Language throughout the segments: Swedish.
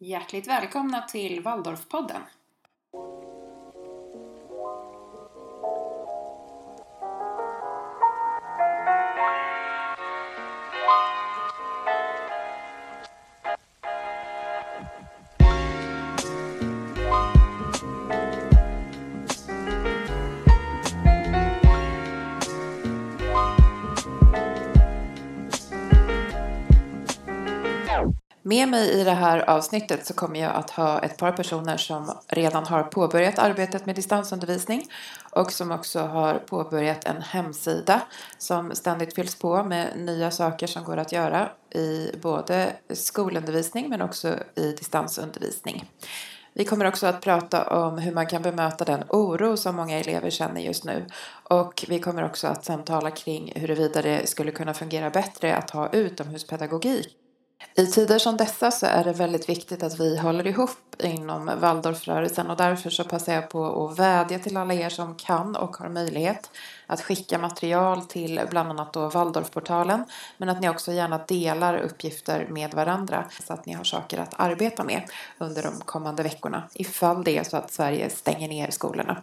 Hjärtligt välkomna till Waldorfpodden. Med mig i det här avsnittet så kommer jag att ha ett par personer som redan har påbörjat arbetet med distansundervisning och som också har påbörjat en hemsida som ständigt fylls på med nya saker som går att göra i både skolundervisning men också i distansundervisning. Vi kommer också att prata om hur man kan bemöta den oro som många elever känner just nu. Och vi kommer också att samtala kring huruvida det skulle kunna fungera bättre att ha utomhuspedagogik i tider som dessa så är det väldigt viktigt att vi håller ihop inom Waldorfrörelsen och därför så passar jag på att vädja till alla er som kan och har möjlighet att skicka material till bland annat då Waldorfportalen men att ni också gärna delar uppgifter med varandra så att ni har saker att arbeta med under de kommande veckorna ifall det är så att Sverige stänger ner skolorna.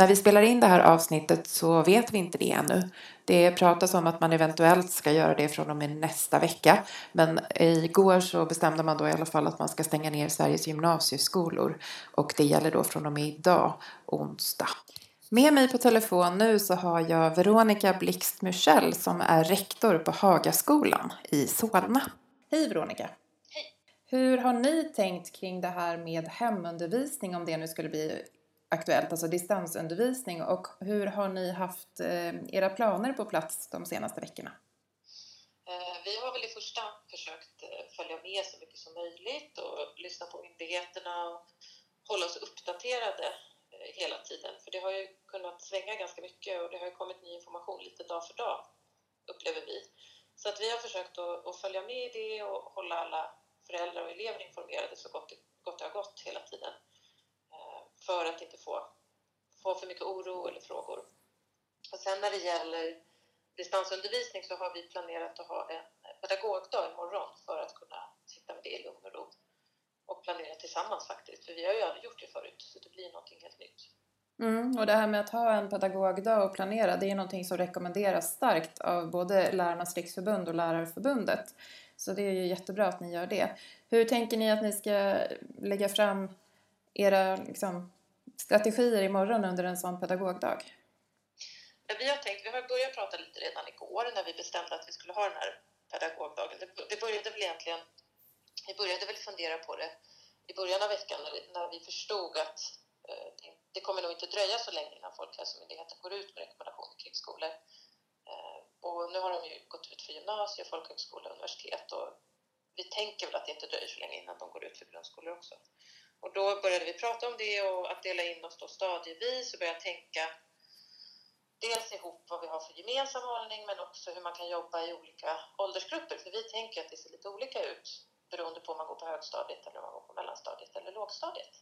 När vi spelar in det här avsnittet så vet vi inte det ännu. Det pratas om att man eventuellt ska göra det från och med nästa vecka. Men igår så bestämde man då i alla fall att man ska stänga ner Sveriges gymnasieskolor. Och det gäller då från och med idag, onsdag. Med mig på telefon nu så har jag Veronica Blixt Muschel som är rektor på Hagaskolan i Solna. Hej Veronica! Hej! Hur har ni tänkt kring det här med hemundervisning om det nu skulle bli aktuellt, alltså distansundervisning och hur har ni haft eh, era planer på plats de senaste veckorna? Eh, vi har väl i första försökt eh, följa med så mycket som möjligt och lyssna på myndigheterna och hålla oss uppdaterade hela tiden. För det har ju kunnat svänga ganska mycket och det har ju kommit ny information lite dag för dag, upplever vi. Så att vi har försökt att, följa med i det och hålla alla föräldrar och elever informerade så gott gott det har gått hela tiden för att inte få, få för mycket oro eller frågor. Och sen när det gäller distansundervisning så har vi planerat att ha en pedagogdag imorgon för att kunna sitta med det i lugn och ro och planera tillsammans faktiskt, för vi har ju aldrig gjort det förut så det blir någonting helt nytt. Mm, och det här med att ha en pedagogdag och planera, det är någonting som rekommenderas starkt av både Lärarnas riksförbund och Lärarförbundet. Så det är ju jättebra att ni gör det. Hur tänker ni att ni ska lägga fram era liksom, strategier imorgon under en sån pedagogdag? Vi har tänkt, vi har börjat prata lite redan igår när vi bestämde att vi skulle ha den här pedagogdagen. Det började väl egentligen, vi började väl fundera på det i början av veckan när vi förstod att eh, det kommer nog inte dröja så länge innan Folkhälsomyndigheten går ut med rekommendationer kring skolor. Eh, och nu har de ju gått ut för gymnasium, folkhögskola och universitet och vi tänker väl att det inte dröjer så länge innan de går ut för grundskolor också. Och då började vi prata om det och att dela in oss då stadievis och börja tänka dels ihop vad vi har för gemensam hållning men också hur man kan jobba i olika åldersgrupper. För vi tänker att det ser lite olika ut beroende på om man går på högstadiet eller om man går på mellanstadiet eller lågstadiet.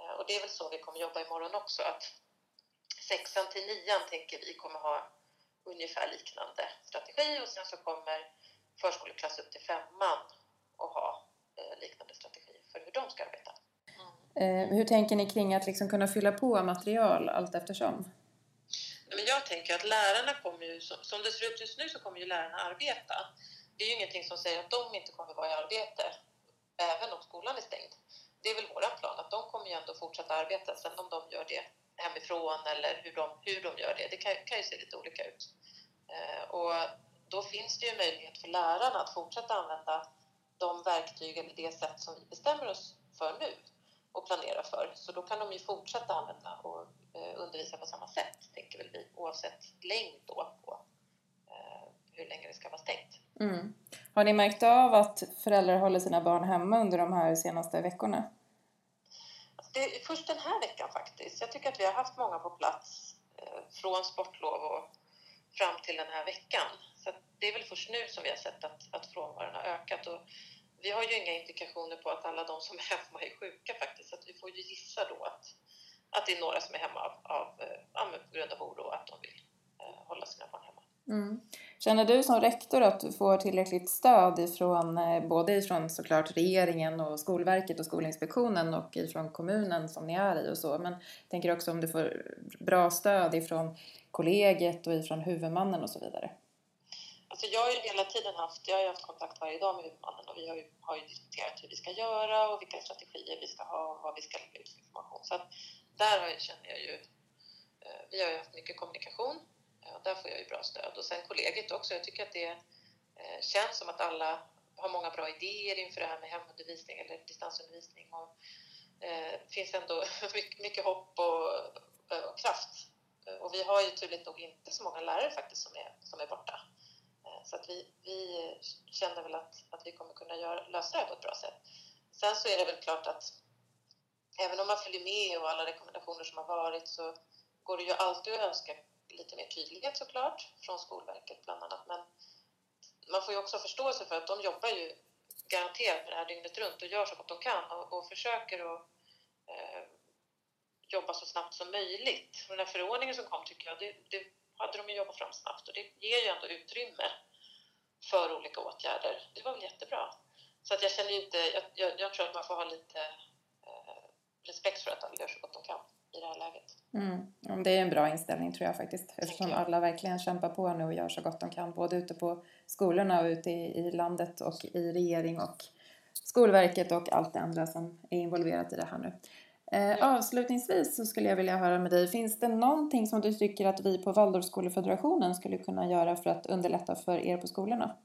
Eh, och det är väl så vi kommer jobba imorgon också, att sexan till nian tänker vi kommer ha ungefär liknande strategi och sen så kommer förskoleklass upp till femman att ha eh, liknande strategi för hur de ska arbeta. Eh, hur tänker ni kring att liksom kunna fylla på material allt eftersom? Men jag tänker att lärarna kommer ju, som det ser ut just nu så kommer ju lärarna arbeta. Det är ju ingenting som säger att de inte kommer vara i arbete även om skolan är stängd. Det är väl vår plan att de kommer ju ändå fortsätta arbeta. Sen om de gör det hemifrån eller hur de, hur de gör det, det kan, kan ju se lite olika ut. Eh, och då finns det ju möjlighet för lärarna att fortsätta använda de verktyg eller det sätt som vi bestämmer oss för nu och planera för. Så då kan de ju fortsätta använda och eh, undervisa på samma sätt, tänker väl vi, oavsett längd då på eh, hur länge det ska vara stängt. Mm. Har ni märkt av att föräldrar håller sina barn hemma under de här senaste veckorna? Alltså det är först den här veckan faktiskt. Jag tycker att vi har haft många på plats eh, från sportlov och fram till den här veckan. Så det är väl först nu som vi har sett att, att frånvaron har ökat. Och vi har ju inga indikationer på att alla de som är hemma är sjuka faktiskt, så att vi får ju gissa då att, att det är några som är hemma av, av, eh, av på grund av oro att de vill eh, hålla sina barn hemma. Mm. Känner du som rektor att du får tillräckligt stöd ifrån eh, både ifrån såklart regeringen och Skolverket och Skolinspektionen och ifrån kommunen som ni är i och så. Men jag tänker också om du får bra stöd ifrån kollegiet och ifrån huvudmannen och så vidare. Alltså jag har ju hela tiden haft, jag har haft kontakt varje dag med huvudmannen och vi har ju, har ju diskuterat hur vi ska göra och vilka strategier vi ska ha och vad vi ska lägga ut för information. Så att där känner jag ju, eh, vi har ju haft mycket kommunikation eh, och där får jag ju bra stöd. Och sen kollegiet också, jag tycker att det eh, känns som att alla har många bra idéer inför det här med hemundervisning eller distansundervisning och eh, det finns ändå mycket, mycket hopp och, och kraft. Och vi har ju tydligt nog inte så många lärare faktiskt som är, som är borta. Så att vi, vi känner väl att, att vi kommer kunna göra, lösa det här på ett bra sätt. Sen så är det väl klart att även om man följer med och alla rekommendationer som har varit så går det ju alltid att önska lite mer tydlighet såklart från Skolverket bland annat. Men man får ju också förståelse för att de jobbar ju garanterat med det här dygnet runt och gör så gott de kan och, och försöker att eh, jobba så snabbt som möjligt. Och den här förordningen som kom tycker jag, det, det hade de ju jobbat fram snabbt och det ger ju ändå utrymme för olika åtgärder. Det var väl jättebra. Så att jag känner inte, jag, jag, jag tror att man får ha lite eh, respekt för att alla gör så gott de kan i det här läget. Mm. Det är en bra inställning tror jag faktiskt eftersom alla verkligen kämpar på nu och gör så gott de kan både ute på skolorna och ute i, i landet och i regering och Skolverket och allt det andra som är involverat i det här nu. Eh, avslutningsvis så skulle jag vilja höra med dig, finns det någonting som du tycker att vi på Waldorfskolefederationen skulle kunna göra för att underlätta för er på skolorna?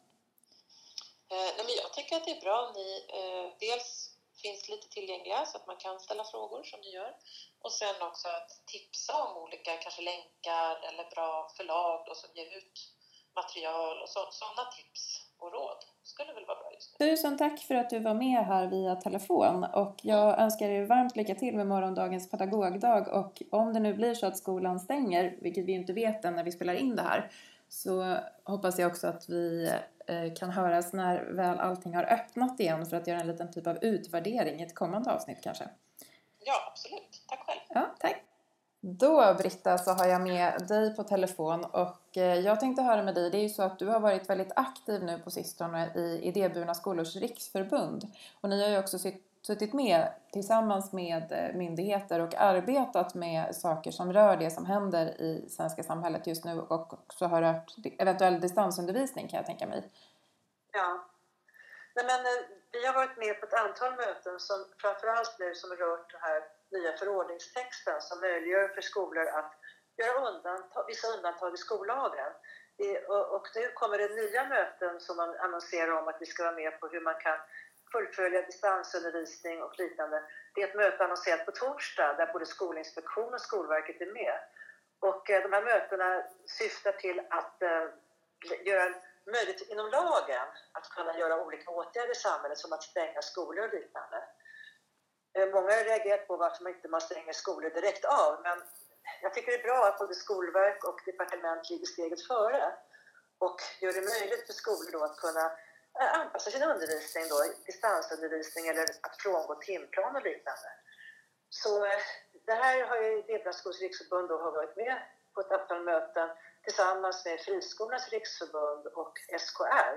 Eh, nej, men jag tycker att det är bra. Om ni eh, dels finns lite tillgängliga så att man kan ställa frågor som ni gör. Och sen också att tipsa om olika kanske länkar eller bra förlag då, som ger ut material och sådana tips och råd skulle väl vara bra just nu. Tusen tack för att du var med här via telefon och jag önskar er varmt lycka till med morgondagens pedagogdag och om det nu blir så att skolan stänger, vilket vi inte vet än när vi spelar in det här, så hoppas jag också att vi eh, kan höras när väl allting har öppnat igen för att göra en liten typ av utvärdering i ett kommande avsnitt kanske. Ja, absolut. Tack själv. Ja, tack. Då Britta så har jag med dig på telefon och eh, jag tänkte höra med dig, det är ju så att du har varit väldigt aktiv nu på sistone i Idéburna skolors riksförbund och ni har ju också suttit med tillsammans med eh, myndigheter och arbetat med saker som rör det som händer i svenska samhället just nu och också har rört eventuell distansundervisning kan jag tänka mig. Ja. Nej, men, eh, vi har varit med på ett antal möten som framförallt nu som rört det här nya förordningstexten som möjliggör för skolor att göra undantag, vissa undantag i skollagen. Och nu kommer det nya möten som man annonserar om att vi ska vara med på hur man kan fullfölja distansundervisning och liknande. Det är ett möte annonserat på torsdag där både Skolinspektionen och Skolverket är med. Och eh, de här mötena syftar till att eh, göra möjligt inom lagen att kunna göra olika åtgärder i samhället som att stänga skolor och liknande. Eh, många har reagerat på varför man inte man stänger skolor direkt av, men jag tycker det är bra att både Skolverk och departement ligger steget före och gör det möjligt för skolor då att kunna eh, anpassa sin undervisning, då, distansundervisning eller att frångå timplan och liknande. Så eh, det här har ju Vetenskapsskolors riksförbund då har varit med på ett antal möten tillsammans med Friskolornas riksförbund och SKR.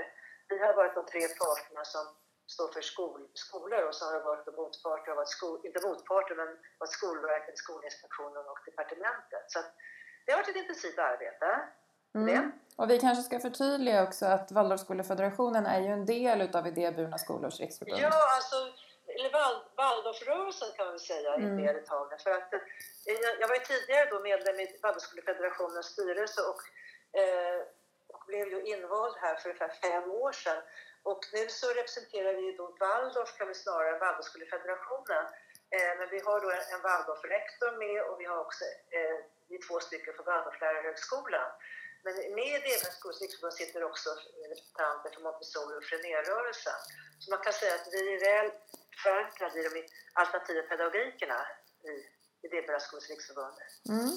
Vi har varit de tre parterna som står för skol, skolor och så har det varit motparter, har varit skol, inte motparter men varit Skolverket, Skolinspektionen och departementet. Så det har varit ett intensivt arbete. Mm. Och vi kanske ska förtydliga också att Waldorfskolefederationen är ju en del av Idéburna skolors riksförbund. Ja, alltså eller Waldorfrörelsen kan man väl säga mm. av det. För att, eh, jag var ju tidigare då medlem i Waldorfskolefederationens styrelse och, eh, och blev ju invald här för ungefär fem år sedan. Och nu så representerar vi då Waldorf, kan vi snarare, Waldorfskolefederationen. Eh, men vi har då en Waldorfrektor med och vi har också eh, vi två stycken från Waldorflärarhögskolan. Men med i Devenskolans riksförbund sitter också eh, representanter från Montessori och Frenérrörelsen. Så man kan säga att vi är väl förankrade i de alternativa pedagogikerna i, i Devenskolans riksförbund. Mm.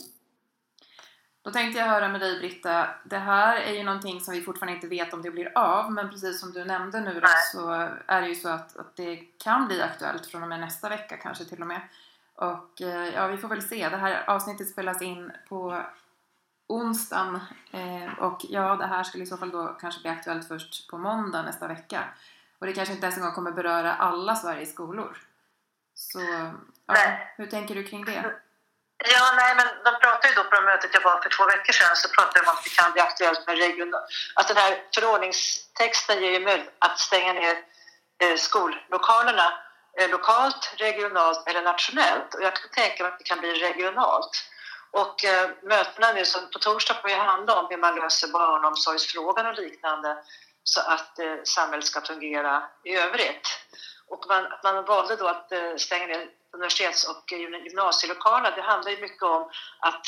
Då tänkte jag höra med dig Britta, det här är ju någonting som vi fortfarande inte vet om det blir av men precis som du nämnde nu då, så är det ju så att, att det kan bli aktuellt från och med nästa vecka kanske till och med. Och eh, ja, vi får väl se. Det här avsnittet spelas in på onsdagen eh, och ja, det här skulle i så fall då kanske bli aktuellt först på måndag nästa vecka. Och det kanske inte ens en gång kommer beröra alla Sveriges skolor. Så ja, hur tänker du kring det? Ja, nej, men de pratade ju då på det mötet jag var för två veckor sedan så pratade de om att det kan bli aktuellt med regional... Alltså, att den här förordningstexten ger ju möjlighet att stänga ner eh, skollokalerna eh, lokalt, regionalt eller nationellt. Och jag kan tänka mig att det kan bli regionalt. Och eh, mötena nu som på torsdag kommer ju handla om hur man löser barnomsorgsfrågan och liknande så att eh, samhället ska fungera i övrigt. Och man, man valde då att eh, stänga ner universitets och gymnasielokalerna, Det handlar ju mycket om att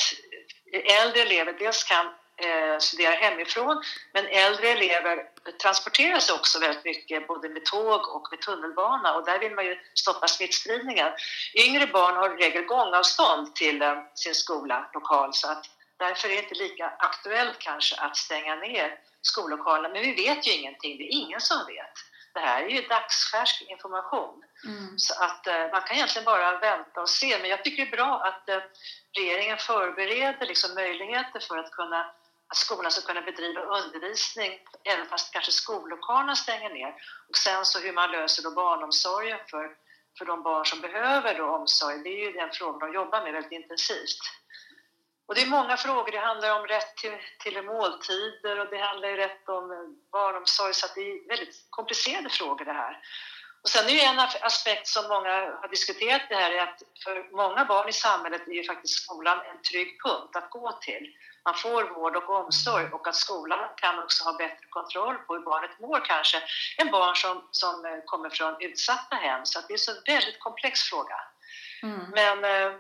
äldre elever dels kan eh, studera hemifrån men äldre elever transporteras också väldigt mycket både med tåg och med tunnelbana och där vill man ju stoppa smittspridningen. Yngre barn har i regel gångavstånd till eh, sin skola, lokal, så att därför är det inte lika aktuellt kanske att stänga ner skollokalerna. Men vi vet ju ingenting, det är ingen som vet. Det här är ju dagsfärsk information. Mm. Så att eh, man kan egentligen bara vänta och se. Men jag tycker det är bra att eh, regeringen förbereder liksom möjligheter för att kunna att skolan ska kunna bedriva undervisning även fast kanske skollokalerna stänger ner. Och sen så hur man löser då barnomsorgen för, för de barn som behöver då omsorg, det är ju den frågan de jobbar med väldigt intensivt. Och det är många frågor. Det handlar om rätt till, till måltider och det handlar rätt om barnomsorg, så det är väldigt komplicerade frågor det här. Och sen är ju en aspekt som många har diskuterat det här är att för många barn i samhället är ju faktiskt skolan en trygg punkt att gå till. Man får vård och omsorg och att skolan kan också ha bättre kontroll på hur barnet mår kanske än barn som, som kommer från utsatta hem. Så det är en väldigt komplex fråga. Mm. Men eh,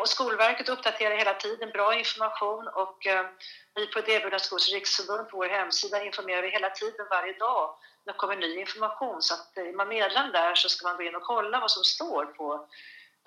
och Skolverket uppdaterar hela tiden bra information och eh, vi på Idéburna skolors riksförbund på vår hemsida informerar vi hela tiden varje dag när det kommer ny information. Så att eh, är man medlem där så ska man gå in och kolla vad som står på,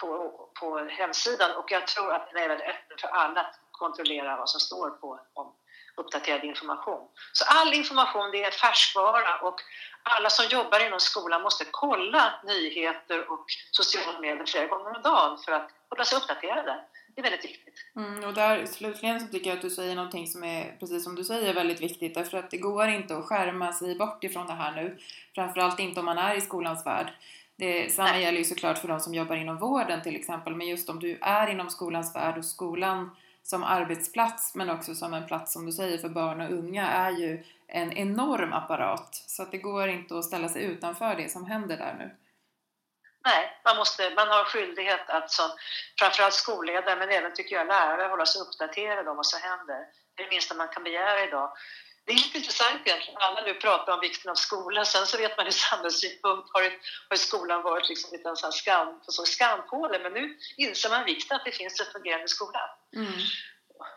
på, på hemsidan och jag tror att den är väldigt öppen för alla att kontrollera vad som står på om uppdaterad information. Så all information det är färskvara och alla som jobbar inom skolan måste kolla nyheter och sociala medier flera gånger om dagen för att hålla sig uppdaterade. Det är väldigt viktigt. Mm, och där slutligen så tycker jag att du säger någonting som är, precis som du säger, väldigt viktigt därför att det går inte att skärma sig bort ifrån det här nu. Framförallt inte om man är i skolans värld. Det, samma Nej. gäller ju såklart för de som jobbar inom vården till exempel, men just om du är inom skolans värld och skolan som arbetsplats men också som en plats som du säger för barn och unga är ju en enorm apparat så att det går inte att ställa sig utanför det som händer där nu. Nej, man, måste, man har skyldighet att som framförallt skolledare men även tycker jag lärare hålla sig uppdaterade om vad som händer. Det är det minsta man kan begära idag. Det är lite intressant egentligen. Alla nu pratar om vikten av skolan. Sen så vet man i samhällssynpunkt har, har skolan varit liksom lite en sån skam, så skampåle. Men nu inser man vikten att det finns en fungerande skola. Mm.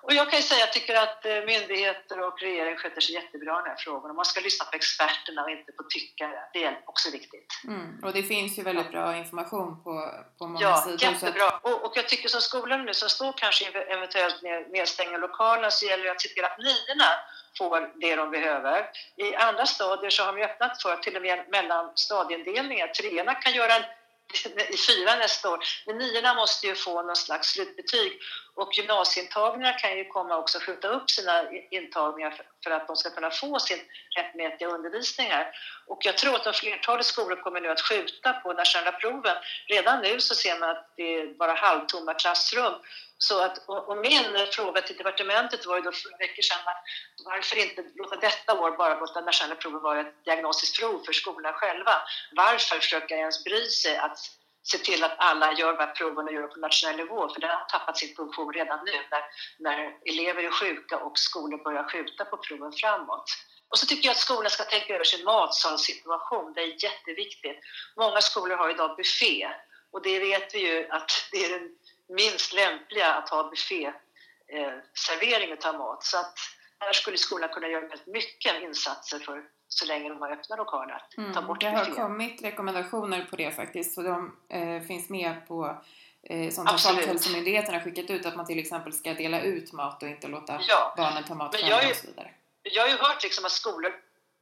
Och jag kan ju säga att jag tycker att eh, myndigheter och regering sköter sig jättebra i den här frågan. Man ska lyssna på experterna och inte på tyckare. Det är också viktigt. Mm. Och det finns ju väldigt bra information på, på många ja, sidor. Ja, jättebra. Att... Och, och jag tycker som skolan nu som står kanske eventuellt nedstängda lokalerna så gäller det att se till att niorna får det de behöver. I andra stadier så har vi öppnat för till och med mellan stadieindelningar. Treorna kan göra en i fyra nästa år. Men niorna måste ju få någon slags slutbetyg och gymnasieintagningarna kan ju komma också skjuta upp sina intagningar för att de ska kunna få sin rättmätiga undervisning här. Och jag tror att de flertalet skolor kommer nu att skjuta på nationella proven. Redan nu så ser man att det är bara halvtomma klassrum. Så att, och min fråga till departementet var ju då för veckor sedan varför inte låta detta år bara låta nationella proven vara ett diagnostiskt prov för skolorna själva? Varför försöka ens bry sig att se till att alla gör de här proven och gör på nationell nivå, för den har tappat sin funktion redan nu när, när elever är sjuka och skolor börjar skjuta på proven framåt. Och så tycker jag att skolan ska tänka över sin matsalssituation, det är jätteviktigt. Många skolor har idag buffé och det vet vi ju att det är den minst lämpliga att ha bufféservering eh, av mat. Så att här skulle skolan kunna göra väldigt mycket insatser för så länge de har öppna lokaler. Att mm, ta bort det har kommit rekommendationer på det faktiskt, så de eh, finns med på eh, som Folkhälsomyndigheten har skickat ut att man till exempel ska dela ut mat och inte låta ja. barnen ta mat själva och så vidare. Jag har ju hört liksom att skolor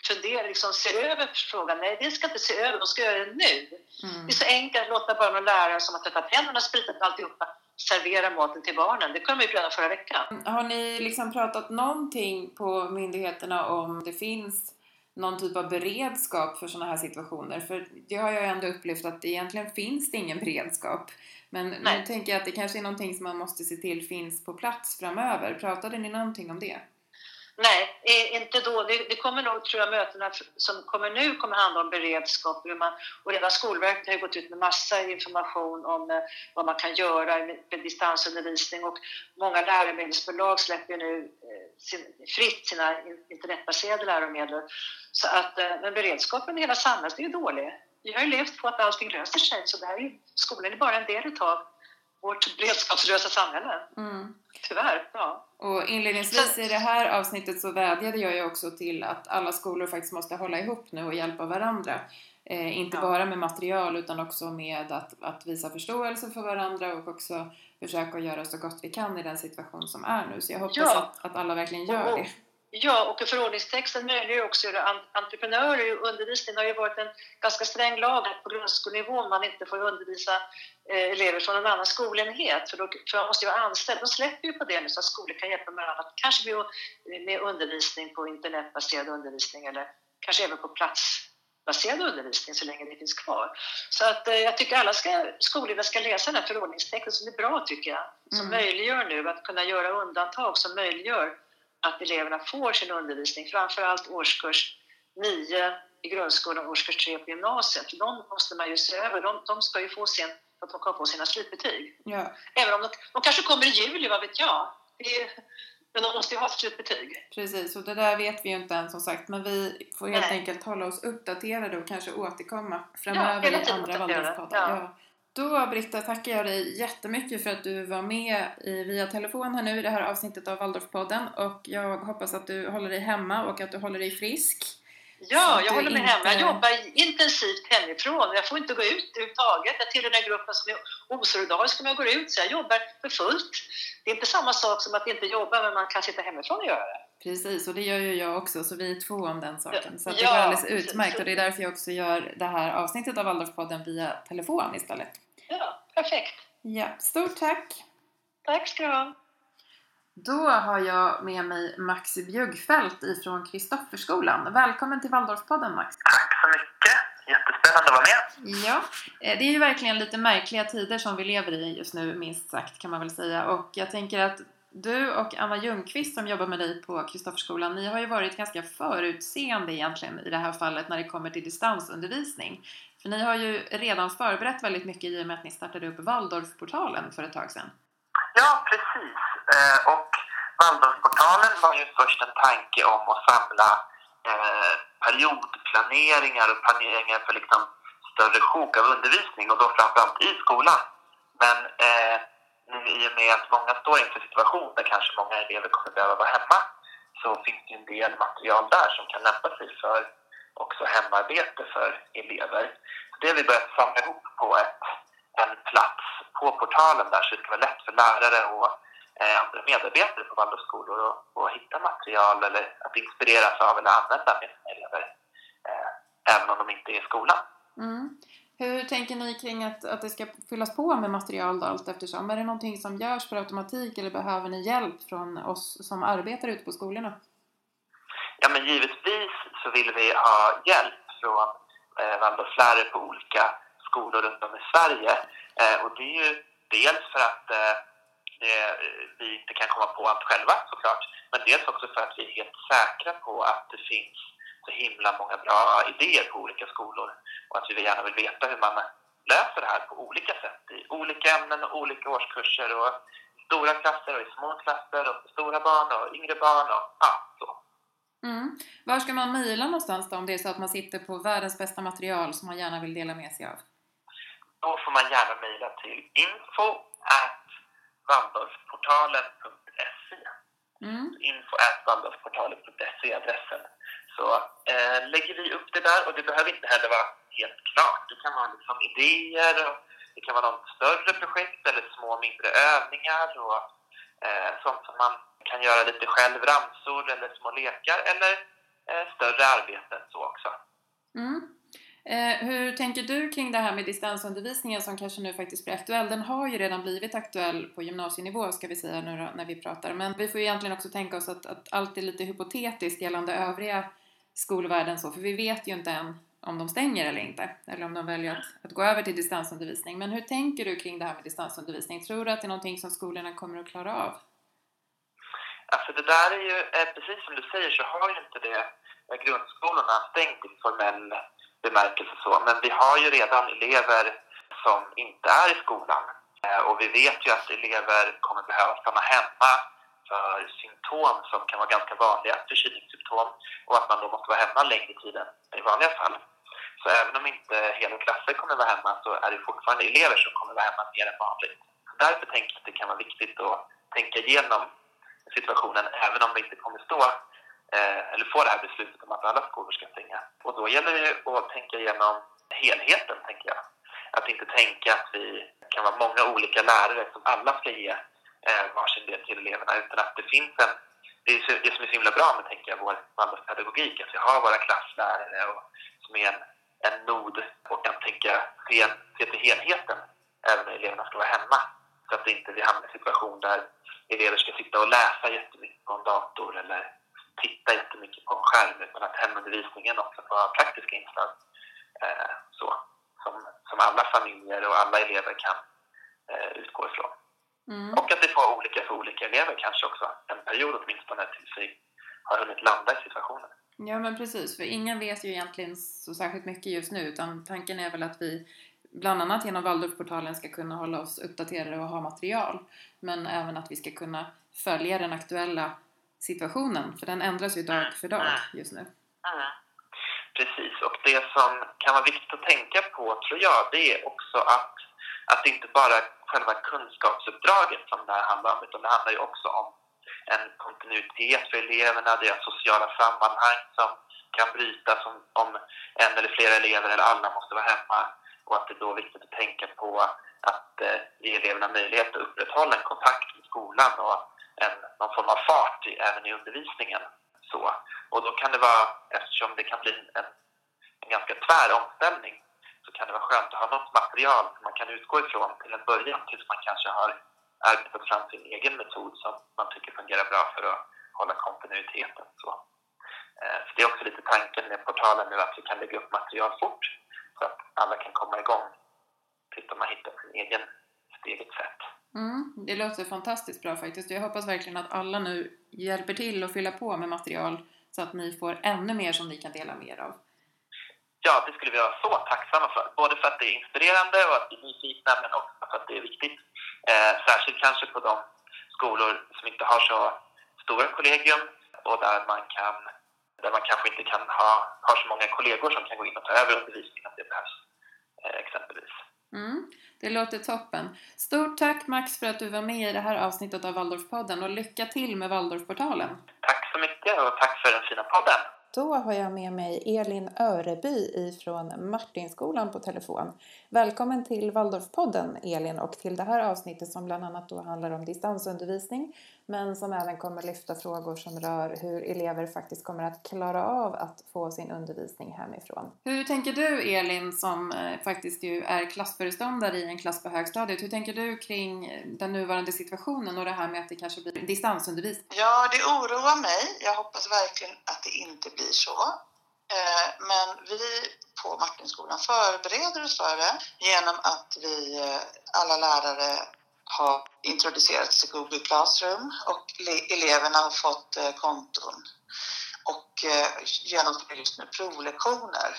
funderar, liksom ser över frågan. Nej, det ska inte se över, de ska göra det nu. Mm. Det är så enkelt att låta barn och lärare som har tvättat händerna, spritat alltihopa, servera maten till barnen. Det kunde vi redan förra veckan. Har ni liksom pratat någonting på myndigheterna om det finns någon typ av beredskap för sådana här situationer? För det har jag ändå upplevt att egentligen finns det ingen beredskap. Men Nej. nu tänker jag att det kanske är någonting som man måste se till finns på plats framöver. Pratade ni någonting om det? Nej, inte då. Det, det, kommer nog, tror jag, mötena som kommer nu kommer handla om beredskap. Hur man, och redan Skolverket har ju gått ut med massa information om eh, vad man kan göra med, distansundervisning och många läromedelsbolag släpper nu eh, sin, fritt sina internetbaserade läromedel. Så att, eh, men beredskapen i hela samhället är ju dålig. Vi har ju levt på att allting löser sig, så det här är, skolan är bara en del utav vårt beredskapslösa samhälle. Mm. Tyvärr, ja. Och inledningsvis så... i det här avsnittet så vädjade jag ju också till att alla skolor faktiskt måste hålla ihop nu och hjälpa varandra. Eh, inte ja. bara med material utan också med att, att visa förståelse för varandra och också försöka göra så gott vi kan i den situation som är nu. Så jag hoppas ja. att, att alla verkligen gör det. Ja, och förordningstexten möjliggör också entreprenörer i undervisningen. Har ju varit en ganska sträng lag på grundskolenivå man inte får undervisa elever från en annan skolenhet, för, då, för man måste ju vara anställd. De släpper ju på det nu så att skolor kan hjälpa med annat, kanske med, med undervisning på internetbaserad undervisning eller kanske även på platsbaserad undervisning så länge det finns kvar. Så att eh, jag tycker alla ska, skolledare ska läsa den här förordningstexten som är bra tycker jag, som mm. möjliggör nu att kunna göra undantag som möjliggör att eleverna får sin undervisning, framförallt årskurs 9 i grundskolan och årskurs 3 på gymnasiet. De måste man ju se över. De, de ska ju få sin, att de kan få sina slutbetyg. Ja. Även om de, de kanske kommer i juli, vad vet jag? Är, men de måste ju ha slutbetyg. Precis, och det där vet vi ju inte än som sagt. Men vi får helt Nej. enkelt hålla oss uppdaterade och kanske återkomma framöver ja, i andra Waldorfpoddar. Ja. Då Britta tackar jag dig jättemycket för att du var med i, via telefon här nu i det här avsnittet av Waldorfpodden och jag hoppas att du håller dig hemma och att du håller dig frisk. Ja, jag håller mig inte... hemma. Jag jobbar intensivt hemifrån. Jag får inte gå ut överhuvudtaget. Jag tillhör den gruppen som är osolidarisk om jag går ut, så jag jobbar för fullt. Det är inte samma sak som att inte jobba, men man kan sitta hemifrån och göra det. Precis, och det gör ju jag också, så vi är två om den saken. Så det går alldeles utmärkt och det är därför jag också gör det här avsnittet av Waldorfpodden via telefon istället. Ja, perfekt. Ja, stort tack. Tack ska du ha. Då har jag med mig Max Bjuggfeldt ifrån Kristofferskolan. Välkommen till Waldorfpodden Max. Tack så mycket. Jättespännande att vara med. Ja, eh, det är ju verkligen lite märkliga tider som vi lever i just nu, minst sagt kan man väl säga. Och jag tänker att du och Anna Ljungqvist som jobbar med dig på Kristofferskolan, ni har ju varit ganska förutseende egentligen i det här fallet när det kommer till distansundervisning. För ni har ju redan förberett väldigt mycket i och med att ni startade upp Waldorfportalen för ett tag sedan. Ja, precis. Eh, och Waldorfportalen var ju först en tanke om att samla eh, periodplaneringar och planeringar för liksom större sjok av undervisning och då framförallt i skolan. Men eh, nu i och med att många står inför situationer där kanske många elever kommer behöva vara hemma så finns det en del material där som kan lämpa sig för också hemarbete för elever. Det har vi börjat samla ihop på ett, en plats på portalen där så det ska vara lätt för lärare och andra medarbetare på Waldorfskolor att hitta material eller att inspireras av eller använda med sina elever eh, även om de inte är i skolan. Mm. Hur tänker ni kring att, att det ska fyllas på med material då allt eftersom? Är det någonting som görs per automatik eller behöver ni hjälp från oss som arbetar ute på skolorna? Ja, men givetvis så vill vi ha hjälp från eh, Waldorflärare på olika skolor runt om i Sverige. Eh, och det är ju dels för att eh, det, vi inte kan komma på allt själva såklart, men dels också för att vi är helt säkra på att det finns så himla många bra idéer på olika skolor och att vi gärna vill veta hur man löser det här på olika sätt i olika ämnen och olika årskurser och stora klasser och i små klasser och för stora barn och yngre barn och ja, så. Mm. Var ska man mejla någonstans då om det är så att man sitter på världens bästa material som man gärna vill dela med sig av? Då får man gärna mejla till info at waldorfportalen.se mm. info at waldorfportalen.se adressen. Så eh, lägger vi upp det där och det behöver inte heller vara helt klart. Det kan vara liksom idéer och det kan vara något större projekt eller små mindre övningar och eh, sånt som man kan göra lite själv, ramsor eller små lekar eller eh, större arbeten så också. Mm. Eh, hur tänker du kring det här med distansundervisningen som kanske nu faktiskt blir aktuell? Den har ju redan blivit aktuell på gymnasienivå ska vi säga nu då, när vi pratar. Men vi får ju egentligen också tänka oss att, att allt är lite hypotetiskt gällande övriga skolvärlden så, för vi vet ju inte än om de stänger eller inte, eller om de väljer att, att gå över till distansundervisning. Men hur tänker du kring det här med distansundervisning? Tror du att det är någonting som skolorna kommer att klara av? Alltså det där är ju, eh, precis som du säger så har ju inte det eh, grundskolorna stängt i formell bemärkelse så, men vi har ju redan elever som inte är i skolan eh, och vi vet ju att elever kommer behöva stanna hemma för symptom som kan vara ganska vanliga, förkylningssymptom, och att man då måste vara hemma längre tid än i vanliga fall. Så även om inte hela klasser kommer vara hemma så är det fortfarande elever som kommer vara hemma mer än vanligt. Därför tänker jag att det kan vara viktigt att tänka igenom situationen även om vi inte kommer stå Eh, eller få det här beslutet om att alla skolor ska stänga. Och då gäller det att tänka igenom helheten, tänker jag. Att inte tänka att vi kan vara många olika lärare som alla ska ge eh, varsin del till eleverna, utan att det finns en det, är så, det som är så himla bra med tänker jag, vår pedagogik, att vi har våra klasslärare och, som är en, en nod och kan tänka, se, se till helheten även när eleverna ska vara hemma. Så att inte vi hamnar i en situation där elever ska sitta och läsa jättemycket på en dator eller titta jättemycket på en skärm utan att hemundervisningen också får ha praktiska inslag. Eh, så, som, som alla familjer och alla elever kan eh, utgå ifrån. Mm. Och att det får olika för olika elever kanske också, en period åtminstone tills vi har hunnit landa i situationen. Ja men precis, för ingen vet ju egentligen så särskilt mycket just nu utan tanken är väl att vi bland annat genom Waldorfportalen ska kunna hålla oss uppdaterade och ha material. Men även att vi ska kunna följa den aktuella situationen, för den ändras ju dag för dag just nu. Mm. Precis, och det som kan vara viktigt att tänka på tror jag, det är också att, att det inte bara är själva kunskapsuppdraget som det här handlar om, utan det handlar ju också om en kontinuitet för eleverna, deras sociala sammanhang som kan brytas om, om en eller flera elever eller alla måste vara hemma och att det då är viktigt att tänka på att eh, ge eleverna möjlighet att upprätthålla en kontakt med skolan och en, någon form av fart i, även i undervisningen. Så. Och då kan det vara, eftersom det kan bli en, en ganska tvär omställning, så kan det vara skönt att ha något material som man kan utgå ifrån till en början tills man kanske har arbetat fram sin egen metod som man tycker fungerar bra för att hålla kontinuiteten. Så. Eh, så det är också lite tanken med portalen nu att vi kan lägga upp material fort så att alla kan komma igång tills de har hittat sin egen, sitt eget sätt. Mm, det låter fantastiskt bra faktiskt. Jag hoppas verkligen att alla nu hjälper till att fylla på med material så att ni får ännu mer som ni kan dela mer av. Ja, det skulle vi vara så tacksamma för. Både för att det är inspirerande och att vi är nyfikna, men också för att det är viktigt. Eh, särskilt kanske på de skolor som inte har så stora kollegium och där man, kan, där man kanske inte kan ha, har så många kollegor som kan gå in och ta över undervisningen om det behövs, eh, exempelvis. Mm, det låter toppen. Stort tack Max för att du var med i det här avsnittet av Waldorfpodden och lycka till med Waldorfportalen. Tack så mycket och tack för den fina podden. Då har jag med mig Elin Öreby ifrån Martinskolan på telefon. Välkommen till Waldorfpodden Elin och till det här avsnittet som bland annat då handlar om distansundervisning men som även kommer lyfta frågor som rör hur elever faktiskt kommer att klara av att få sin undervisning hemifrån. Hur tänker du Elin som eh, faktiskt ju är klassföreståndare i en klass på högstadiet, hur tänker du kring den nuvarande situationen och det här med att det kanske blir distansundervisning? Ja, det oroar mig. Jag hoppas verkligen att det inte blir så. Eh, men vi på Martinskolan förbereder oss för det genom att vi eh, alla lärare har introducerats i Google Classroom och eleverna har fått eh, konton och eh, genomför just nu provlektioner.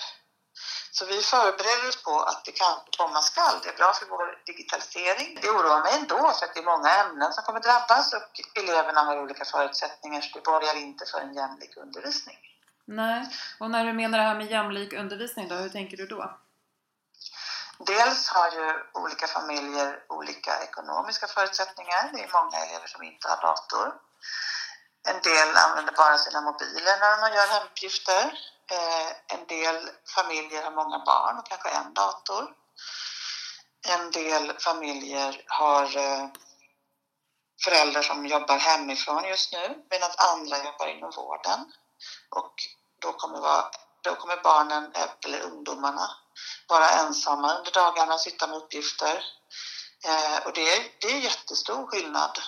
Så vi förbereder oss på att det kan komma skall. Det är bra för vår digitalisering. Det oroar mig ändå för att det är många ämnen som kommer drabbas och eleverna har olika förutsättningar så det borgar inte för en jämlik undervisning. Nej, och när du menar det här med jämlik undervisning då, hur tänker du då? Dels har ju olika familjer olika ekonomiska förutsättningar. Det är många elever som inte har dator. En del använder bara sina mobiler när de gör hemuppgifter. Eh, en del familjer har många barn och kanske en dator. En del familjer har eh, föräldrar som jobbar hemifrån just nu medan andra jobbar inom vården. Och då kommer vara då kommer barnen, eh, eller ungdomarna, vara ensamma under dagarna och sitta med uppgifter. Eh, och det är, det är jättestor skillnad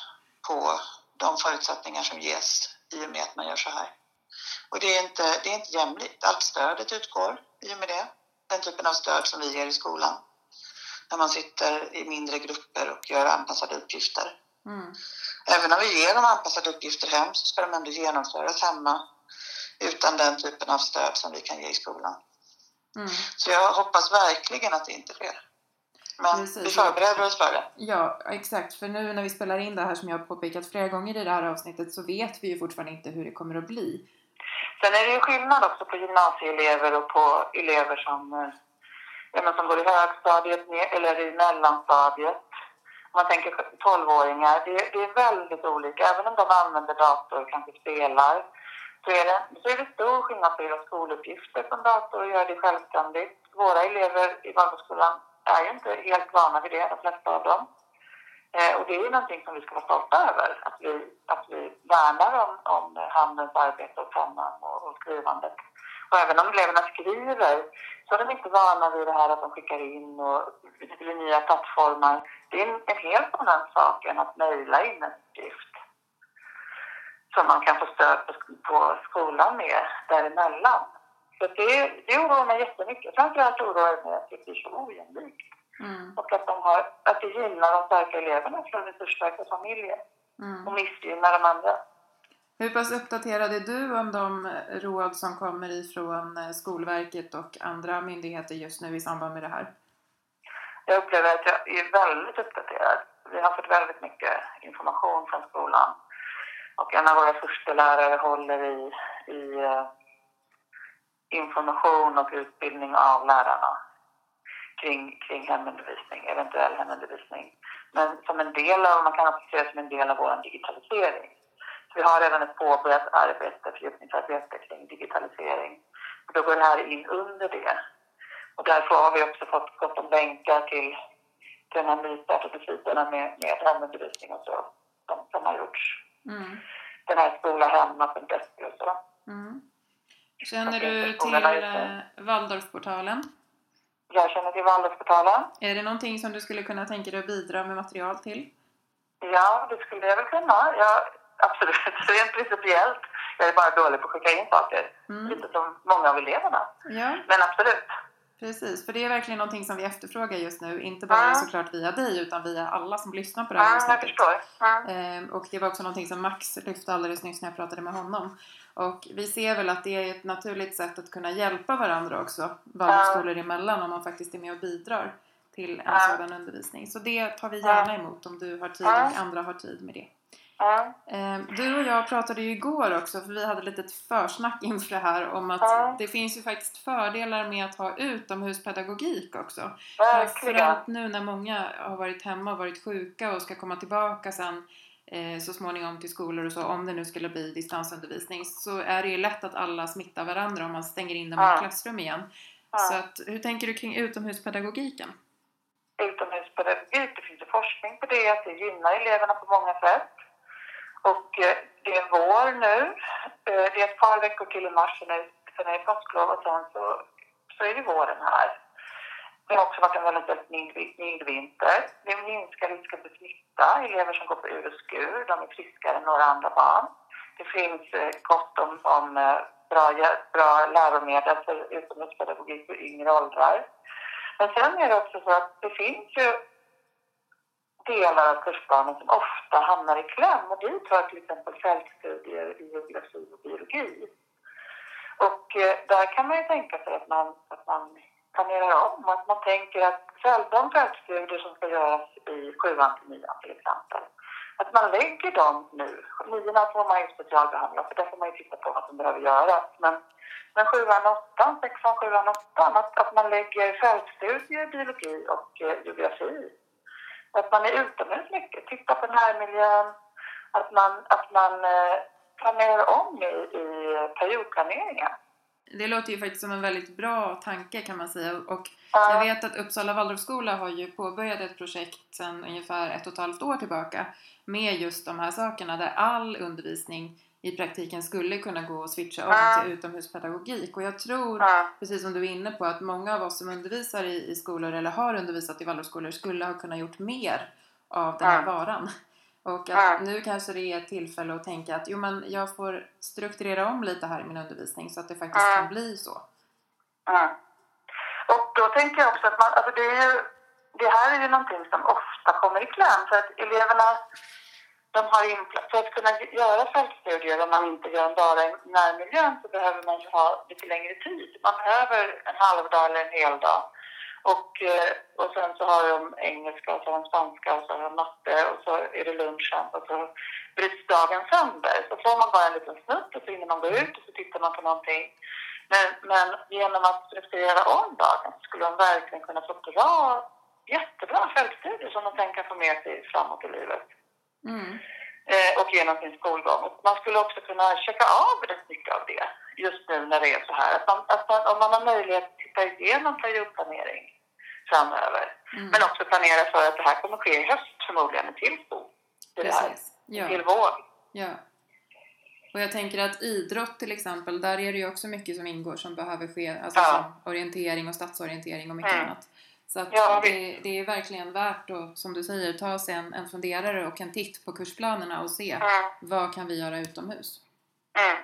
på de förutsättningar som ges i och med att man gör så här. Och det är inte, det är inte jämlikt. Allt stödet utgår i och med det. Den typen av stöd som vi ger i skolan. När man sitter i mindre grupper och gör anpassade uppgifter. Mm. Även om vi ger dem anpassade uppgifter hem så ska de ändå genomföras hemma utan den typen av stöd som vi kan ge i skolan. Mm. Så jag hoppas verkligen att det inte sker. Men Precis. vi förbereder oss för det. Ja, exakt. För nu när vi spelar in det här som jag har påpekat flera gånger i det här avsnittet så vet vi ju fortfarande inte hur det kommer att bli. Sen är det ju skillnad också på gymnasieelever och på elever som, eh, ja, som går i högstadiet eller i mellanstadiet. Om man tänker 12-åringar, det, det är väldigt olika. Även om de använder dator och kanske spelar så är, det, så är det stor skillnad på att göra skoluppgifter på en dator och göra det självständigt. Våra elever i Waldorfskolan är ju inte helt vana vid det, de flesta av dem. Eh, och det är ju någonting som vi ska vara stolta över, att vi, att vi värnar om, om handens arbete och pennan och, och skrivandet. Och även om eleverna skriver så är de inte vana vid det här att de skickar in och det blir nya plattformar. Det är en, en helt annan sak än att mejla in en uppgift som man kan få stöd på, skolan med däremellan. Så det, det oroar mig jättemycket. Framförallt oroar det mig att det blir så ojämlikt Mm. och att, de har, att det gynnar de starka eleverna från resursstarka familjer Mm. och missgynnar de andra. Hur pass uppdaterad är du om de råd som kommer ifrån eh, Skolverket och andra myndigheter just nu i samband med det här? Jag upplever att jag är väldigt uppdaterad. Vi har fått väldigt mycket information från skolan. Och en av våra första lärare håller i, i eh, information och utbildning av lärarna kring, kring hemundervisning, eventuell hemundervisning. Men som en del av, man kan också se det som en del av vår digitalisering. Så vi har redan ett påbörjat arbete, fördjupningsarbete kring digitalisering. Och då går det här in under det. Och därför har vi också fått gott om länkar till den här nystartade sidorna med, med hemundervisning och så, som, som har gjorts. Mm. Den här skolahemma.se och så. Mm. Känner du till eh, Waldorfportalen? Jag känner till Waldorfportalen. Är det någonting som du skulle kunna tänka dig att bidra med material till? Ja, det skulle jag väl kunna. Ja, absolut. Rent principiellt. Jag är bara dålig på att skicka in saker. Mm. Lite som många av eleverna. Ja, Men absolut. Precis. För det är verkligen någonting som vi efterfrågar just nu. Inte bara Ja. såklart via dig utan via alla som lyssnar på det här jag avsnittet. Ehm, och det var också någonting som Max lyfte alldeles nyss när jag pratade med honom. Och vi ser väl att det är ett naturligt sätt att kunna hjälpa varandra också, Waldorfskolor emellan, om man faktiskt är med och bidrar till en sådan undervisning. Så det tar vi gärna emot om du har tid och andra har tid med det. Ja. Ehm, Du och jag pratade ju igår också, för vi hade ett litet försnack inför det här om att Ja. det finns ju faktiskt fördelar med att ha utomhuspedagogik också. Verkligen. Framförallt nu när många har varit hemma och varit sjuka och ska komma tillbaka sen eh, så småningom till skolor och så, om det nu skulle bli distansundervisning, så är det ju lätt att alla smittar varandra om man stänger in dem i Ja. klassrum igen. Ja. Så att, hur tänker du kring utomhuspedagogiken? utomhuspedagogik. Det finns ju forskning på det, att det gynnar eleverna på många sätt. Och eh, det är vår nu. Eh, det är ett par veckor till i mars, sen är, det påsklov och sen så, så är det våren här. Det har också varit en väldigt, väldigt mild, mild vinter. Det minskar risken för smitta. Elever som går på ur och skur, de är friskare än några andra barn. Det finns eh, gott om, om bra, bra läromedel för utomhuspedagogik för yngre åldrar. Men sen är det också så att det finns ju delar av kursplanen som ofta hamnar i kläm och dit hör till exempel fältstudier i geografi och biologi. Och eh, där kan man ju tänka sig att man, att man planerar om, att man tänker att de fältstudier som ska göras i sjuan till nian till exempel, att man lägger dem nu. Niorna får man ju specialbehandla för där får man ju titta på vad som behöver göras. Men, men sjuan, åttan, sexan, sjuan, åttan, att, att man lägger fältstudier, biologi och eh, geografi. Att man är utomhus mycket, tittar på närmiljön, att man, att man eh, planerar om i, i periodplaneringen. Det låter ju faktiskt som en väldigt bra tanke kan man säga och Ja. jag vet att Uppsala Waldorfskola har ju påbörjat ett projekt sedan ungefär ett och ett halvt år tillbaka med just de här sakerna där all undervisning i praktiken skulle kunna gå och switcha om Ja. till utomhuspedagogik. Och jag tror, Ja. precis som du är inne på, att många av oss som undervisar i, i skolor eller har undervisat i Waldorfskolor skulle ha kunnat gjort mer av den här varan. Och att nu kanske det är ett tillfälle att tänka att jo, men jag får strukturera om lite här i min undervisning så att det faktiskt kan bli så. Och då tänker jag också att man, alltså det, är ju, det här är ju någonting som ofta kommer i kläm för att eleverna de har för att kunna göra fältstudier om man inte gör dem bara i närmiljön så behöver man ju ha lite längre tid. Man behöver en halvdag eller en hel dag. Och, eh, och sen så har de engelska och så har de spanska och så har de matte och så är det lunchen och så bryts dagen sönder. Så får man bara en liten snutt och så hinner man gå ut och så tittar man på någonting. Men, men genom att strukturera om dagen skulle de verkligen kunna få bra, jättebra fältstudier som de sen kan få med sig framåt i livet Mm. eh, och genom sin skolgång. Man skulle också kunna checka av rätt mycket av det just nu när det är så här. Att man, att man, om man har möjlighet att titta igenom periodplanering framöver. Mm. Men också planera för att det här kommer ske i höst förmodligen till skol. till här, Precis. Ja. Till vår. Ja. Och jag tänker att idrott till exempel, där är det ju också mycket som ingår som behöver ske, alltså Ja. orientering och stadsorientering och mycket Mm. annat. Så att Ja, det, det är verkligen värt att, som du säger, ta sig en, en funderare och en titt på kursplanerna och se Mm. vad kan vi göra utomhus. Mm.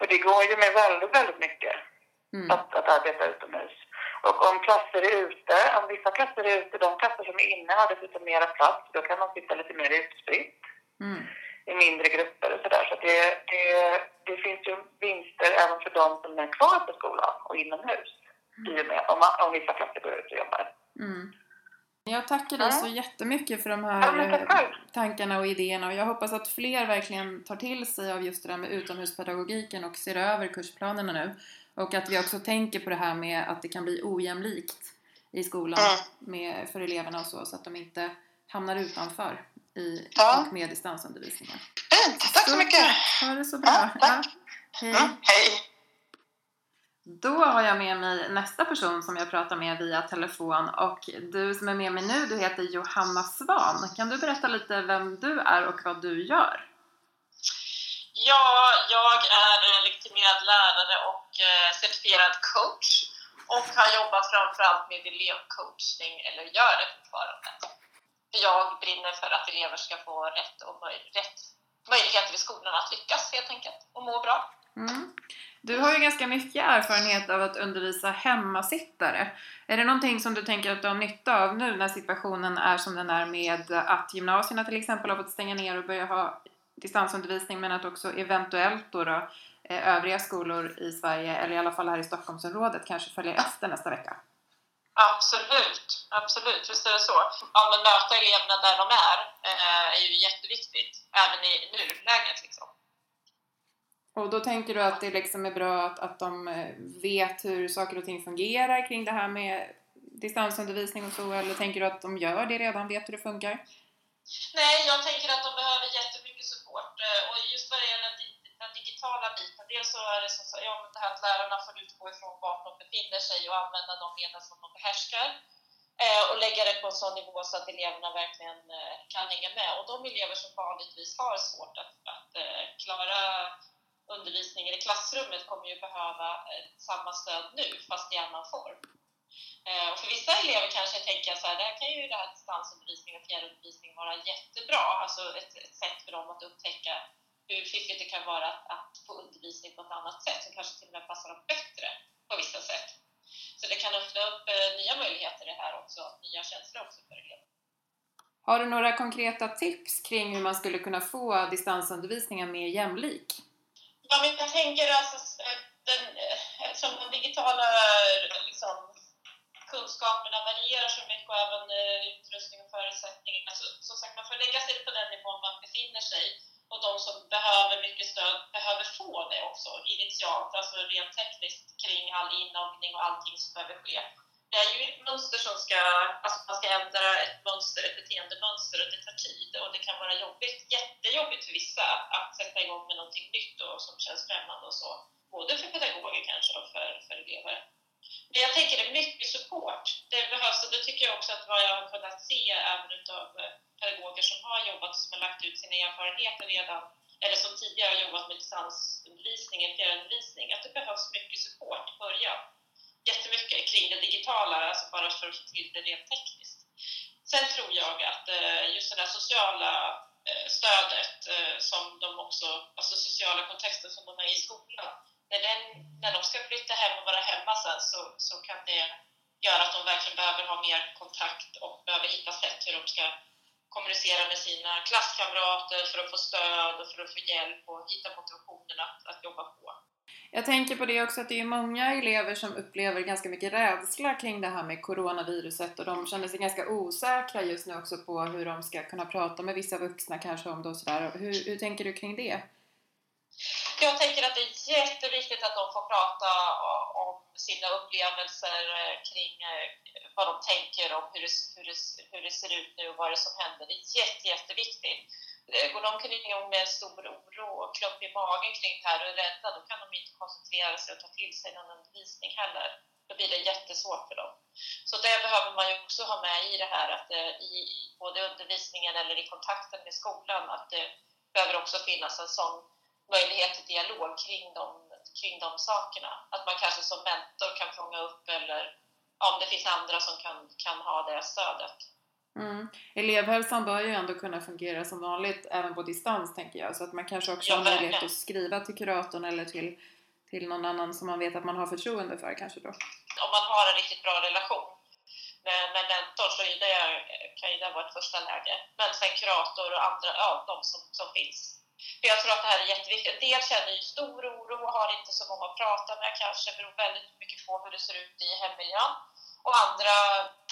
Och det går ju med väldigt, väldigt mycket Mm. att, att arbeta utomhus. Och om klasser är ute, om vissa klasser är ute, de klasser som är inne har dessutom mera plats, då kan man sitta lite mer utspritt Mm. i mindre grupper och sådär. Så att det, det, det finns ju vinster även för de som är kvar på skolan och inomhus. I och med, om, vissa klasser går ut och jobbar. Mm. Jag tackar dig Ja. så jättemycket för de Ja, här eh, tankarna och idéerna och jag hoppas att fler verkligen tar till sig av just det där med utomhuspedagogiken och ser över kursplanerna nu. Och att vi också tänker på det här med att det kan bli ojämlikt i skolan Mm. med, för eleverna och så, så att de inte hamnar utanför i, Ja. och med distansundervisningen. Fint, tack så mycket! Ha det så bra! Ja, tack. Hej! Mm, hej! Då har jag med mig nästa person som jag pratar med via telefon och du som är med mig nu, du heter Johanna Svan. Kan du berätta lite vem du är och vad du gör? Ja, jag är legitimerad lärare och eh, certifierad coach och har jobbat framförallt med elevcoachning, eller gör det fortfarande. För jag brinner för att elever ska få rätt, och möj- rätt möjligheter i skolan att lyckas helt enkelt och må bra. Mm. Du har ju ganska mycket erfarenhet av att undervisa hemmasittare. Är det någonting som du tänker att du har nytta av nu när situationen är som den är med att gymnasierna till exempel har fått stänga ner och börja ha distansundervisning men att också eventuellt då, då eh, övriga skolor i Sverige, eller i alla fall här i Stockholmsområdet, kanske följer efter nästa vecka? Absolut, absolut, visst är det så. Ja, men möta eleverna där de är eh, är ju jätteviktigt, även i nuläget liksom. Och då tänker du att det liksom är bra att, att de eh, vet hur saker och ting fungerar kring det här med distansundervisning och så, eller tänker du att de gör det redan, vet hur det funkar? Nej, jag tänker att de behöver jättemycket support. Eh, och just vad det gäller den digitala biten, dels så är det så, ja, men det här att lärarna får utgå ifrån vart de befinner sig och använda de medel som de behärskar. Eh, och lägga det på en sån nivå så att eleverna verkligen kan hänga med. Och de elever som vanligtvis har svårt att, att klara undervisningen i klassrummet kommer ju behöva eh, samma stöd nu, fast i annan form. Eh, och för vissa elever kanske tänker jag så här, där kan ju det här distansundervisning och fjärrundervisning vara jättebra, alltså ett, ett sätt för dem att upptäcka hur fiffigt det kan vara att, att få undervisning på ett annat sätt som kanske till och med passar dem bättre på vissa sätt. Så det kan öppna upp eh, nya möjligheter det här också, nya känslor också för elever. Har du några konkreta tips kring hur man skulle kunna få distansundervisningen mer jämlik? Ja, men jag tänker alltså, eh, den, eh, eftersom de digitala liksom, kunskaperna varierar så mycket och även eh, utrustning och förutsättningar. Så, som sagt, man får lägga sig på den nivån man befinner sig och de som behöver mycket stöd behöver få det också initialt, alltså rent tekniskt kring all inloggning och allting som behöver ske. Det är ju ett mönster som ska, alltså man ska ändra ett mönster, ett beteendemönster och det tar tid och det kan vara jobbigt, jättejobbigt för vissa att sätta igång med någonting nytt och som känns främmande och så. Både för pedagoger kanske och för, för elever. Men jag tänker det är mycket support. Det behövs och det tycker jag också att vad jag har kunnat se även utav eh, pedagoger som har jobbat och som har lagt ut sina erfarenheter redan eller som tidigare har jobbat med distansundervisning, fjärrundervisning, att det behövs mycket support i början. Jättemycket kring det digitala, alltså bara för att få till det rent tekniskt. Sen tror jag att eh, just det här sociala eh, stödet eh, som de också, alltså sociala kontexten som de är i skolan, när, den, när de ska flytta hem och vara hemma sen så, så kan det göra att de verkligen behöver ha mer kontakt och behöver hitta sätt hur de ska kommunicera med sina klasskamrater för att få stöd och för att få hjälp och hitta motivationen att, att jobba på. Jag tänker på det också att det är många elever som upplever ganska mycket rädsla kring det här med coronaviruset och de känner sig ganska osäkra just nu också på hur de ska kunna prata med vissa vuxna kanske om det och sådär. Hur, hur tänker du kring det? Jag tänker att det är jätteviktigt att de får prata om sina upplevelser eh, kring eh, vad de tänker om hur det, hur det, hur det ser ut nu och vad det är som händer. Det är jätte, jätteviktigt. Eh, går de kring med stor oro och klump i magen kring det här och är rädda, då kan de inte koncentrera sig och ta till sig någon undervisning heller. Då blir det jättesvårt för dem. Så det behöver man ju också ha med i det här, att eh, i både undervisningen eller i kontakten med skolan, att det behöver också finnas en sån möjlighet till dialog kring de, kring de sakerna. Att man kanske som mentor kan fånga upp eller om det finns andra som kan, kan ha det stödet. Mm. Elevhälsan bör ju ändå kunna fungera som vanligt även på distans tänker jag. Så att man kanske också Ja, har möjlighet att skriva till kuratorn eller till, till någon annan som man vet att man har förtroende för kanske då. Om man har en riktigt bra relation med, med mentor så det, kan ju det vara ett första läge. Men sen kurator och andra, ja, de som, som finns. För jag tror att det här är jätteviktigt. En del känner ju stor oro och har inte så många att prata med kanske, beror väldigt mycket på hur det ser ut i hemmiljön. Och andra,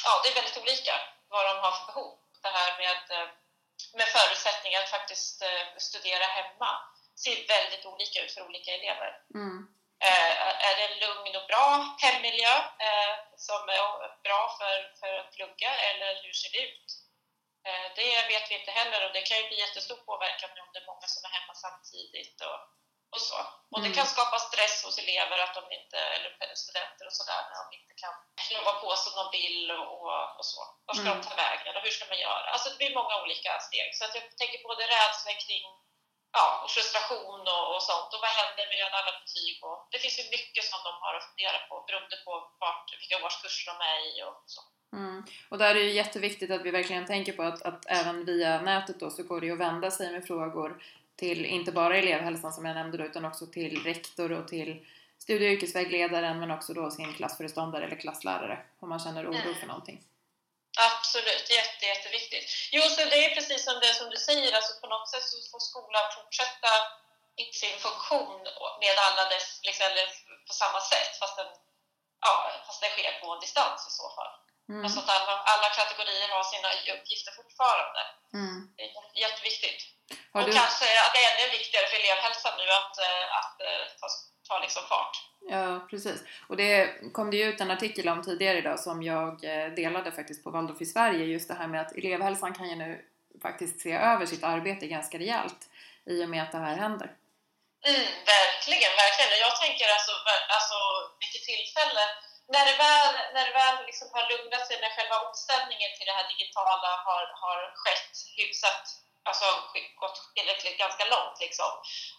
ja det är väldigt olika vad de har för behov. Det här med, eh, med förutsättningar att faktiskt eh, studera hemma ser väldigt olika ut för olika elever. Mm. Eh, är det en lugn och bra hemmiljö som är bra för, för att plugga eller hur ser det ut? Det vet vi inte heller och det kan ju bli jättestor påverkan om det är många som är hemma samtidigt och, och så. Och det Mm. kan skapa stress hos elever att de inte, eller studenter och sådär när de inte kan jobba på som de vill och, och, och så. Var ska Mm. de ta vägen och hur ska man göra? Alltså det blir många olika steg. Så att jag tänker både rädsla kring ja, och frustration och, och sånt. Och vad händer med alla betyg? Och det finns ju mycket som de har att fundera på beroende på vart, vilka årskurser de är i och så. Mm. Och där är det jätteviktigt att vi verkligen tänker på att, att även via nätet då så går det ju att vända sig med frågor till inte bara elevhälsan som jag nämnde då, utan också till rektor och till studie och yrkesvägledaren men också då sin klassföreståndare eller klasslärare om man känner oro för någonting. Absolut, jätte, jätteviktigt. Jo, så det är precis som det som du säger, alltså på något sätt så får skolan fortsätta i sin funktion med alla dess, liksom, eller på samma sätt fast, den, ja, fast det sker på distans i så fall. Mm. Alltså att alla, alla kategorier har sina uppgifter fortfarande. Mm. Det är jätteviktigt. Har och du, kanske att det är ännu viktigare för elevhälsan nu att, eh, att eh, ta, ta liksom fart. ja, precis. Och det kom det ju ut en artikel om tidigare idag som jag eh, delade faktiskt på Waldorf i Sverige. Just det här med att elevhälsan kan ju nu faktiskt se över sitt arbete ganska rejält i och med att det här händer. Mm, verkligen, verkligen. Och Jag tänker alltså, alltså vilket tillfälle. När det väl, när det väl liksom har lugnat sig, när själva omställningen till det här digitala har, har skett hyfsat, alltså gått tillräckligt ganska långt liksom.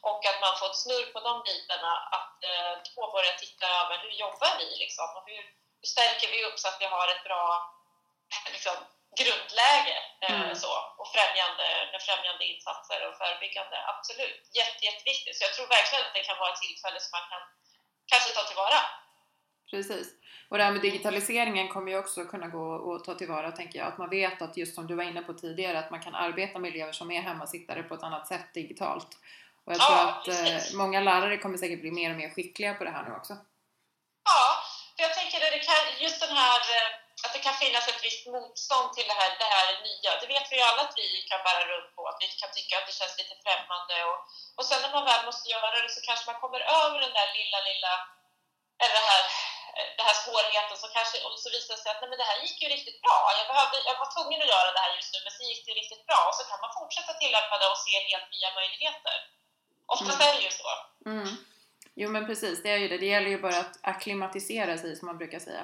Och att man fått snurr på de bitarna, att eh, då börja titta över hur jobbar vi liksom? Och hur, hur stärker vi upp så att vi har ett bra liksom, grundläge eh, Mm. så, och främjande, med främjande insatser och förebyggande. Absolut, Jätte, jätteviktigt. Så jag tror verkligen att det kan vara ett tillfälle som man kan kanske ta tillvara. Precis. Och det här med digitaliseringen kommer ju också kunna gå att ta tillvara tänker jag. Att man vet att just som du var inne på tidigare att man kan arbeta med elever som är hemmasittare på ett annat sätt digitalt. Och jag Ja, tror att precis. eh, många lärare kommer säkert bli mer och mer skickliga på det här nu också. Ja, för jag tänker att det kan, just den här eh, att det kan finnas ett visst motstånd till det här, det här nya. Det vet vi ju alla att vi kan bära runt på, att vi kan tycka att det känns lite främmande. Och, och sen när man väl måste göra det så kanske man kommer över den där lilla, lilla, eller det här, den här svårigheten så kanske, och så visar det sig att nej, men det här gick ju riktigt bra. Jag, behövde, jag var tvungen att göra det här just nu, men så gick det riktigt bra. Och så kan man fortsätta tillämpa det och se helt nya möjligheter. Oftast Mm. är det ju så. Mm. Jo men precis, det är ju det. Det gäller ju bara att akklimatisera sig som man brukar säga.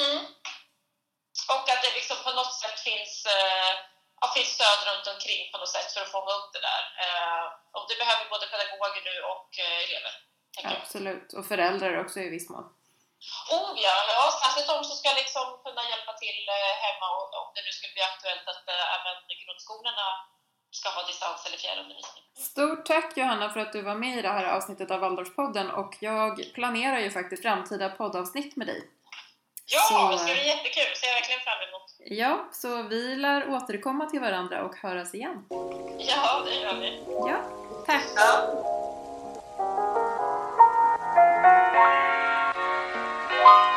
Mm. Och att det liksom på något sätt finns, eh, ja, finns stöd runt omkring på något sätt för att fånga upp det där. Eh, och det behöver både pedagoger nu och eh, elever. Absolut. Och föräldrar också i viss mån. Oh ja, ja särskilt de som ska liksom kunna hjälpa till eh, hemma och om det nu skulle bli aktuellt att eh, även grundskolorna ska ha distans eller fjärrundervisning. Stort tack Johanna för att du var med i det här avsnittet av Waldorfpodden och jag planerar ju faktiskt framtida poddavsnitt med dig. Ja, Så, det ska eh, bli jättekul. Ser jag verkligen fram emot. Ja, så vi lär återkomma till varandra och höras igen. Ja, det gör vi. Ja, tack! Ja, Bye.